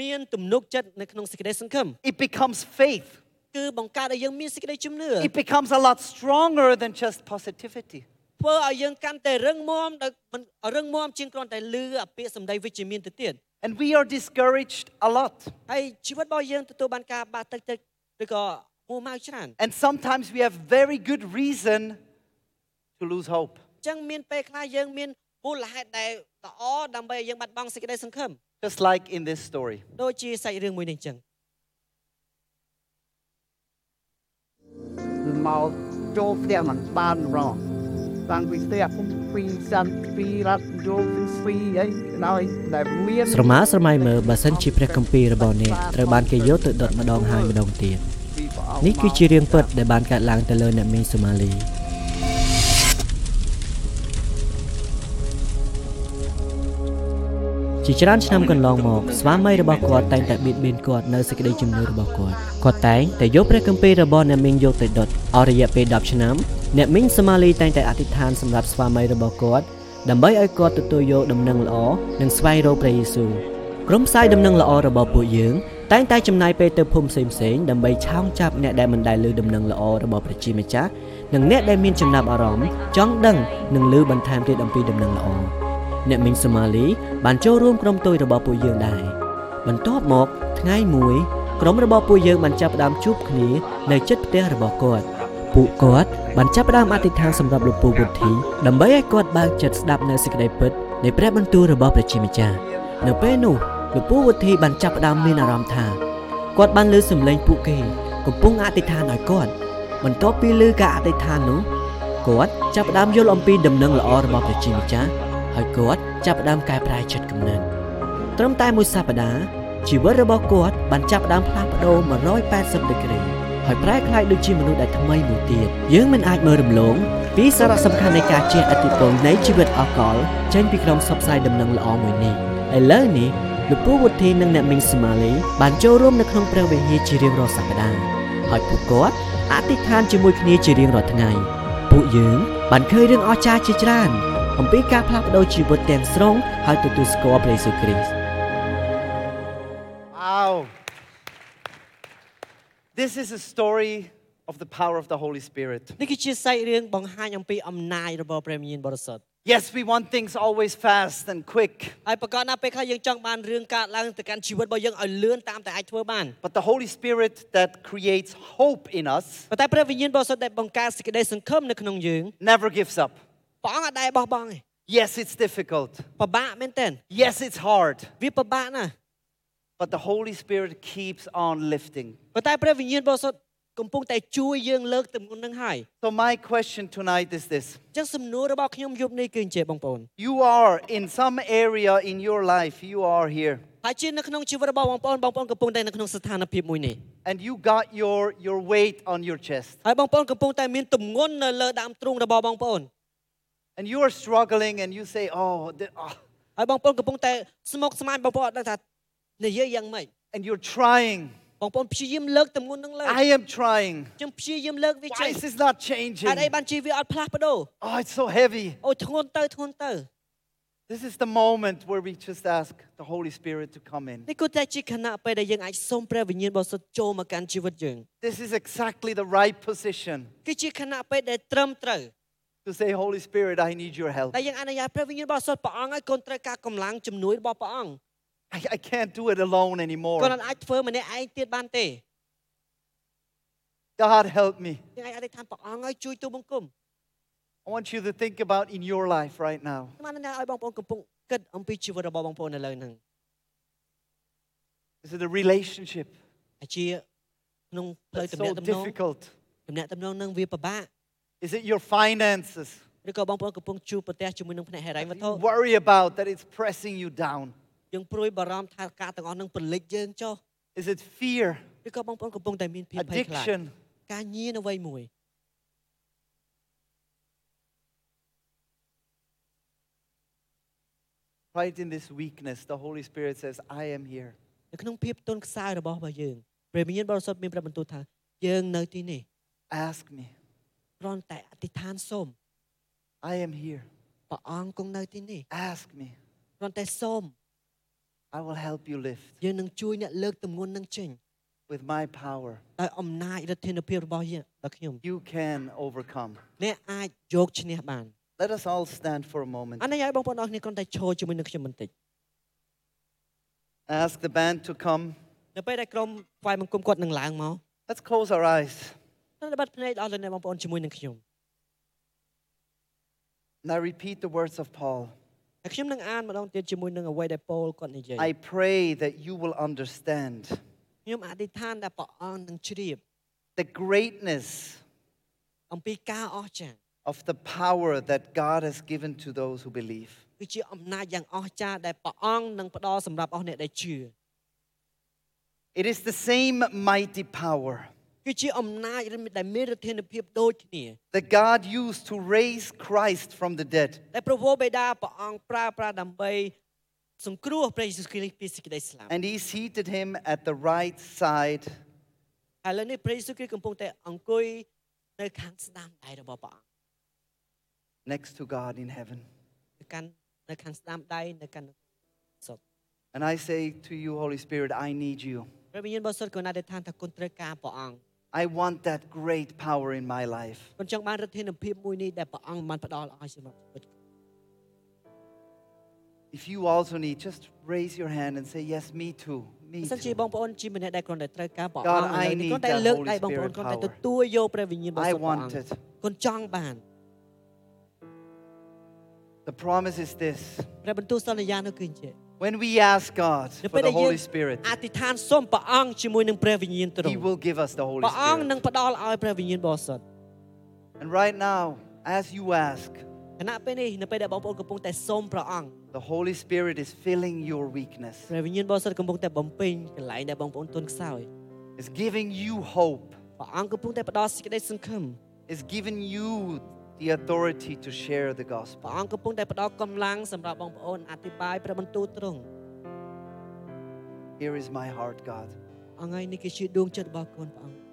Speaker 2: មានទំនុកចិត្តនៅក្នុងសេចក្តីសង្ឃឹម
Speaker 1: It becomes faith.
Speaker 2: គឺបង្កើតឲ្យយើងមានសេចក្តីជំនឿ
Speaker 1: It becomes a lot stronger than just positivity.
Speaker 2: ធ្វើឲ្យយើងកាន់តែរឹងមាំដោយមិនរឹងមាំជាងគ្រាន់តែលឺអាពាក្យសម្ដីវិជ្ជមានទៅទៀត
Speaker 1: And we are discouraged a lot.
Speaker 2: ហើយជីវិតរបស់យើងទទួលបានការបាក់ទឹកទឹកឬក៏មួម៉ៅច្រើន
Speaker 1: And sometimes we have very good reason to lose hope.
Speaker 2: អញ្ចឹងមានពេលខ្លះយើងមាន មូលហេតុដែលល្អដើម្បីឲ្យយើងបាត់បង់សេចក្តីសង្ឃឹម
Speaker 1: Just like in this story.
Speaker 2: ដូចជាសាច់រឿងមួយនេះអញ្ចឹង
Speaker 3: មកចូលផ្ទះមិនបានរងតាំងពីផ្ទះខ្ញុំពីសាន់ពីរ៉ាត់យកពីស្វីអីដោយដែលមាន
Speaker 4: ស្រមើស្រមៃមើលបើសិនជាព្រះគម្ពីររបស់អ្នកត្រូវបានគេយកទៅដុតម្ដងហើយម្ដងទៀត
Speaker 3: ពីព្រះអង្គ
Speaker 4: នេះគឺជារឿងពិតដែលបានកើតឡើងទៅលើអ្នកមីងសូម៉ាលី ជាច្រើនឆ្នាំកន្លងមកស្វាមីរបស់គាត់តែងតែបៀតបៀនគាត់នៅសេចក្តីជំនឿរបស់គាត់គាត់តែងតែយកព្រះគម្ពីររបស់អ្នកមីងយកទៅដុតអស់រយៈពេល10ឆ្នាំអ្នកមីងសូម៉ាលីតែងតែអធិដ្ឋានសម្រាប់ស្វាមីរបស់គាត់ដើម្បីឲ្យគាត់ទទួលយកដំណឹងល្អនិងស្វែងរកព្រះយេស៊ូវក្រុមផ្សាយដំណឹងល្អរបស់ពួកយើងតែងតែចំណាយពេលទៅភូមិផ្សេងៗដើម្បីឆោមចាប់អ្នកដែលមិនដែលឮដំណឹងល្អរបស់ព្រះជាម្ចាស់និងអ្នកដែលមានចំណាប់អារម្មណ៍ចង់ដឹងនិងឮបន្ថែមទៀតអំពីដំណឹងល្អ អ្នកមីងសូម៉ាលីបានចូលរួមក្រុមតូចរបស់ពួកយើងដែរបន្ទាប់មកថ្ងៃមួយក្រុមរបស់ពួកយើងបានចាប់ផ្ដើមជួបគ្នានៅជិតផ្ទះរបស់គាត់ពួកគាត់បានចាប់ផ្ដើមអធិដ្ឋានសម្រាប់លោកពូវុធីដើម្បីឲ្យគាត់បើកចិត្តស្ដាប់នៅសេចក្តីពិតនៃព្រះបន្ទូលរបស់ព្រះជាម្ចាស់នៅពេលនោះលោកពូវុធីបានចាប់ផ្ដើមមានអារម្មណ៍ថាគាត់បានលើសំឡេងពួកគេកំពុងអធិដ្ឋានឲ្យគាត់បន្ទាប់ពីលើការអធិដ្ឋាននោះគាត់ចាប់ផ្ដើមយល់អំពីដំណឹងល្អរបស់ព្រះជាម្ចាស់ ហើយគាត់ចាប់ផ្ដើមកែប្រែចិត្តគំនិតត្រឹមតែមួយសប្តាហ៍ជីវិតរបស់គាត់បានចាប់ផ្ដើមផ្លាស់ប្ដូរ180ដឺក្រេហើយប្រែក្លាយដូចជាមនុស្សដែលថ្មីមួយទៀតយើងមិនអាចមើលរំលងពីសារៈសំខាន់នៃការជះឥទ្ធិពលនៃជីវិតអកលចេញពីក្រុមផ្សព្វផ្សាយដំណឹងល្អមួយនេះឥឡូវនេះលោកពូវុធីនិងអ្នកមីងស្មាលីបានចូលរួមនៅក្នុងព្រះវិហារជារៀងរាល់សប្តាហ៍ហើយពួកគាត់អធិដ្ឋានជាមួយគ្នាជារៀងរាល់ថ្ងៃពួកយើងបានឃើញរឿងអស្ចារ្យជាច្រើន អំពីការផ្លាស់ប្ដូរជីវិតទាំងស្រុងហើយទទួលស្គាល់ព្រះយេស៊ូវគ្រីស្ទ
Speaker 1: Wow. This is a story of the power of the Holy Spirit.
Speaker 2: នេះគឺជាសាច់រឿងបង្ហាញអំពីអំណាចរបស់ព្រះវិញ្ញាណបរិសុទ្ធ
Speaker 1: Yes, we want things always fast and quick,
Speaker 2: ហើយប្រកាសណាពេលខ្លះយើងចង់បានរឿងកើតឡើងទៅកាន់ជីវិតរបស់យើងឲ្យលឿនតាមតែអាចធ្វើបាន
Speaker 1: but the Holy Spirit that creates hope in us
Speaker 2: ប៉ុន្តែព្រះវិញ្ញាណបរិសុទ្ធដែលបង្កើតសេចក្តីសង្ឃឹមនៅក្នុងយើង
Speaker 1: never gives up.
Speaker 2: ព្រះអង្គអត់ដែលបោះបង់ទេ
Speaker 1: Yes, it's difficult.
Speaker 2: ពិបាកមែនទែន
Speaker 1: Yes, it's hard.
Speaker 2: វាពិបាកណាស់
Speaker 1: But the Holy Spirit keeps on lifting.
Speaker 2: ប៉ុន្តែព្រះវិញ្ញាណបរិសុទ្ធកំពុងតែជួយយើងលើកទម្ងន់នឹងហើយ
Speaker 1: So, my question tonight is this
Speaker 2: អញ្ចឹងសំណួររបស់ខ្ញុំយប់នេះគឺអញ្ចេះបងប្អូន
Speaker 1: You are in some area in your life, you are here,
Speaker 2: ហើយជានៅក្នុងជីវិតរបស់បងប្អូនបងប្អូនកំពុងតែនៅក្នុងស្ថានភាពមួយនេះ
Speaker 1: and you got your, your weight on your chest,
Speaker 2: ហើយបងប្អូនកំពុងតែមានទម្ងន់នៅលើដើមទ្រូងរបស់បងប្អូន
Speaker 1: and you are struggling, and you say, Oh, the, oh,
Speaker 2: ហើយបងប្អូនកំពុងតែស្មុគស្មាញបងប្អូនអត់ដឹងថានិយាយយ៉ាងម៉េច
Speaker 1: and you're trying.
Speaker 2: បងប្អូនព្យាយាមលើកទម្ងន់នឹងលើក
Speaker 1: I am trying.
Speaker 2: ខ្ញុំព្យាយាមលើកវាចេ
Speaker 1: Why
Speaker 2: ញ
Speaker 1: is this not
Speaker 2: ហេ
Speaker 1: changing?
Speaker 2: តុអីបានជីវាអត់ផ្លាស់ប្ដូរ
Speaker 1: Oh, it's so heavy.
Speaker 2: អូធ្ងន់ទៅធ្ងន់ទៅ
Speaker 1: This is the moment where we just ask the Holy Spirit to come in.
Speaker 2: នេះគឺតែជាខណៈពេលដែលយើងអាចសូមព្រះវិញ្ញាណបរិសុទ្ធចូលមកកាន់ជីវិតយើង
Speaker 1: This is exactly the right position
Speaker 2: គឺជាខណៈពេលដែលត្រឹមត្រូវ
Speaker 1: to say, Holy Spirit, I need your help.
Speaker 2: តែយើងអនុញ្ញាតព្រះវិញ្ញាណបរិសុទ្ធព្រះអង្គឲ្យកូនត្រូវការកម្លាំងជំនួយរបស់ព្រះអង្គ
Speaker 1: I, I can't do it alone
Speaker 2: កូន
Speaker 1: anymore.
Speaker 2: អត់អាចធ្វើម្នាក់ឯងទៀតបានទេ
Speaker 1: God, help me.
Speaker 2: យើងអាចអធិដ្ឋានព្រះអង្គឲ្យជួយទូលបង្គំ
Speaker 1: I want you to think about in your life right now.
Speaker 2: ខ្ញុំអនុញ្ញាតឲ្យបងប្អូនកំពុងគិតអំពីជីវិតរបស់បងប្អូននៅលើហ្នឹង
Speaker 1: Is it a relationship
Speaker 2: អាចជាក្នុងផ្លូវ
Speaker 1: that's
Speaker 2: ទំនាក់
Speaker 1: so
Speaker 2: ទំនង
Speaker 1: difficult?
Speaker 2: ទំនាក់ទំនងនឹងវាពិបាក
Speaker 1: Is it your finances
Speaker 2: ឬក៏បងប្អូនកំពុងជួបប្រទះជាមួយនឹងផ្នែកហិរញ្ញវត្ថុ
Speaker 1: you worry about that it's pressing you down?
Speaker 2: យើងព្រួយបារម្ភថាការទាំងអស់នឹងពលិចយើងចុះ
Speaker 1: Is it fear,
Speaker 2: ឬក៏បងប្អូនកំពុងតែមានភាពភ័យខ្លាច
Speaker 1: addiction?
Speaker 2: ការញៀនអ្វីមួយ
Speaker 1: Right in this weakness, the Holy Spirit says, I am here.
Speaker 2: នៅក្នុងភាពទន់ខ្សោយរបស់របស់យើងព្រះវិញ្ញាណបរិសុទ្ធមានប្រាប់បន្ទូលថាយើងនៅទីនេះ
Speaker 1: Ask me.
Speaker 2: គ្រាន់តែអធិដ្ឋានសូម
Speaker 1: I am here.
Speaker 2: ព្រះអង្គគង់នៅទីនេះ
Speaker 1: Ask me.
Speaker 2: គ្រាន់តែសូម
Speaker 1: I will help you lift.
Speaker 2: យើងនឹងជួយអ្នកលើកទម្ងន់នឹងចេញ
Speaker 1: with my power,
Speaker 2: ដោយអំណាចឫទ្ធានុភាពរបស់យើងដល់ខ្ញុំ
Speaker 1: you can overcome.
Speaker 2: អ្នកអាចយកឈ្នះបាន
Speaker 1: Let us all stand for a moment.
Speaker 2: អនុញ្ញាតឲ្យបងប្អូនអរគ្នាគ្រាន់តែឈរជាមួយនឹងខ្ញុំបន្តិច
Speaker 1: Ask the band to come.
Speaker 2: នៅពេលដែលក្រុមថ្វាយបង្គំគាត់នឹងឡើងមក
Speaker 1: Let's close our eyes.
Speaker 2: នៅបិទភ្នែកដល់លោកអ្នកបងប្អូនជាមួយនឹងខ្ញុំ
Speaker 1: And I repeat the words of Paul.
Speaker 2: ហើយខ្ញុំនឹងអានម្ដងទៀតជាមួយនឹងអ្វីដែលប៉ូលគាត់និយាយ
Speaker 1: I pray that you will understand
Speaker 2: ខ្ញុំអធិដ្ឋានដែលព្រះអង្គនឹងជ្រាប
Speaker 1: the greatness
Speaker 2: អំពីការអស្ចារ្យ
Speaker 1: of the power that God has given to those who believe.
Speaker 2: គឺជាអំណាចយ៉ាងអស្ចារ្យដែលព្រះអង្គនឹងផ្ដល់សម្រាប់អស់អ្នកដែលជឿ
Speaker 1: It is the same mighty power
Speaker 2: គឺជាអំណាចដែលមានឫទ្ធានុភាពដូចគ្នា
Speaker 1: that God used to raise Christ from the dead.
Speaker 2: ដែលព្រះវរបិតាព្រះអង្គប្រើប្រាស់ដើម្បីសង្គ្រោះព្រះយេស៊ូវគ្រីស្ទពីសេចក្តីស្លាប់
Speaker 1: And he seated him at the right side
Speaker 2: ហើយឥឡូវនេះព្រះយេស៊ូវគ្រីស្ទកំពុងតែអង្គុយនៅខាងស្ដាំដៃរបស់ព្រះអង្គ
Speaker 1: next to God in heaven.
Speaker 2: នៅកាន់នៅខាងស្ដាំដៃនៅកាន់សុខ
Speaker 1: And I say to you, Holy Spirit, I need you.
Speaker 2: ព្រះវិញ្ញាណបរិសុទ្ធក៏ណាស់ដែលថាថាគុណត្រូវការព្រះអង្គ
Speaker 1: I want that great power in my life.
Speaker 2: គុណចង់បានឫទ្ធានុភាពមួយនេះដែលព្រះអង្គបានផ្ដល់ឲ្យសម្រាប់ជីវិត
Speaker 1: If you also need, just raise your hand and say, Yes, me too. Me
Speaker 2: បើសិនជា
Speaker 1: too.
Speaker 2: បងប្អូនជាម្នាក់ដែលគ្រាន់តែត្រូវការព្រះ
Speaker 1: God,
Speaker 2: អង្គឥឡូវ
Speaker 1: I
Speaker 2: នេះ
Speaker 1: need
Speaker 2: គ្រាន់តែ
Speaker 1: that
Speaker 2: លើក
Speaker 1: Holy
Speaker 2: ដៃបងប្អូន
Speaker 1: Spirit
Speaker 2: គ្រាន់តែ
Speaker 1: power.
Speaker 2: ទទួលយកព្រះវិញ្ញាណបរិ
Speaker 1: I
Speaker 2: សុទ្ធព្រះអ
Speaker 1: want
Speaker 2: ង្គ
Speaker 1: it.
Speaker 2: គុណចង់បាន
Speaker 1: The promise is this
Speaker 2: ព្រះបន្ទូលសន្យានោះគឺអញ្ចឹង
Speaker 1: when we ask God
Speaker 2: នៅ
Speaker 1: for
Speaker 2: ពេល
Speaker 1: the
Speaker 2: ដែលយើង
Speaker 1: Holy Spirit,
Speaker 2: អធិដ្ឋានសូមព្រះអង្គជាមួយនឹងព្រះវិញ្ញាណទ្រ
Speaker 1: He
Speaker 2: ង់
Speaker 1: will give us the Holy
Speaker 2: ព្រះអង្គនឹង
Speaker 1: Spirit.
Speaker 2: ផ្ដល់ឲ្យព្រះវិញ្ញាណបរិសុទ្ធ
Speaker 1: And right now, as you ask,
Speaker 2: ខណៈពេលនេះនៅពេលដែលបងប្អូនកំពុងតែសូមព្រះអង្គ
Speaker 1: the Holy Spirit is filling your weakness,
Speaker 2: ព្រះវិញ្ញាណបរិសុទ្ធកំពុងតែបំពេញកន្លែងដែលបងប្អូនទន់ខ្សោយ
Speaker 1: is giving you hope,
Speaker 2: ព្រះអង្គកំពុងតែផ្ដល់សេចក្តីសង្ឃឹម
Speaker 1: is giving you the authority to share the
Speaker 2: ព្រះ
Speaker 1: gospel.
Speaker 2: អង្គកំពុងតែផ្ដល់កម្លាំងសម្រាប់បងប្អូនអធិប្បាយព្រះបន្ទូលទ្រង់
Speaker 1: Here is my heart, God.
Speaker 2: អង្គហើយនេះគឺជាដួងចិត្តរបស់កូនព្រះអង្គ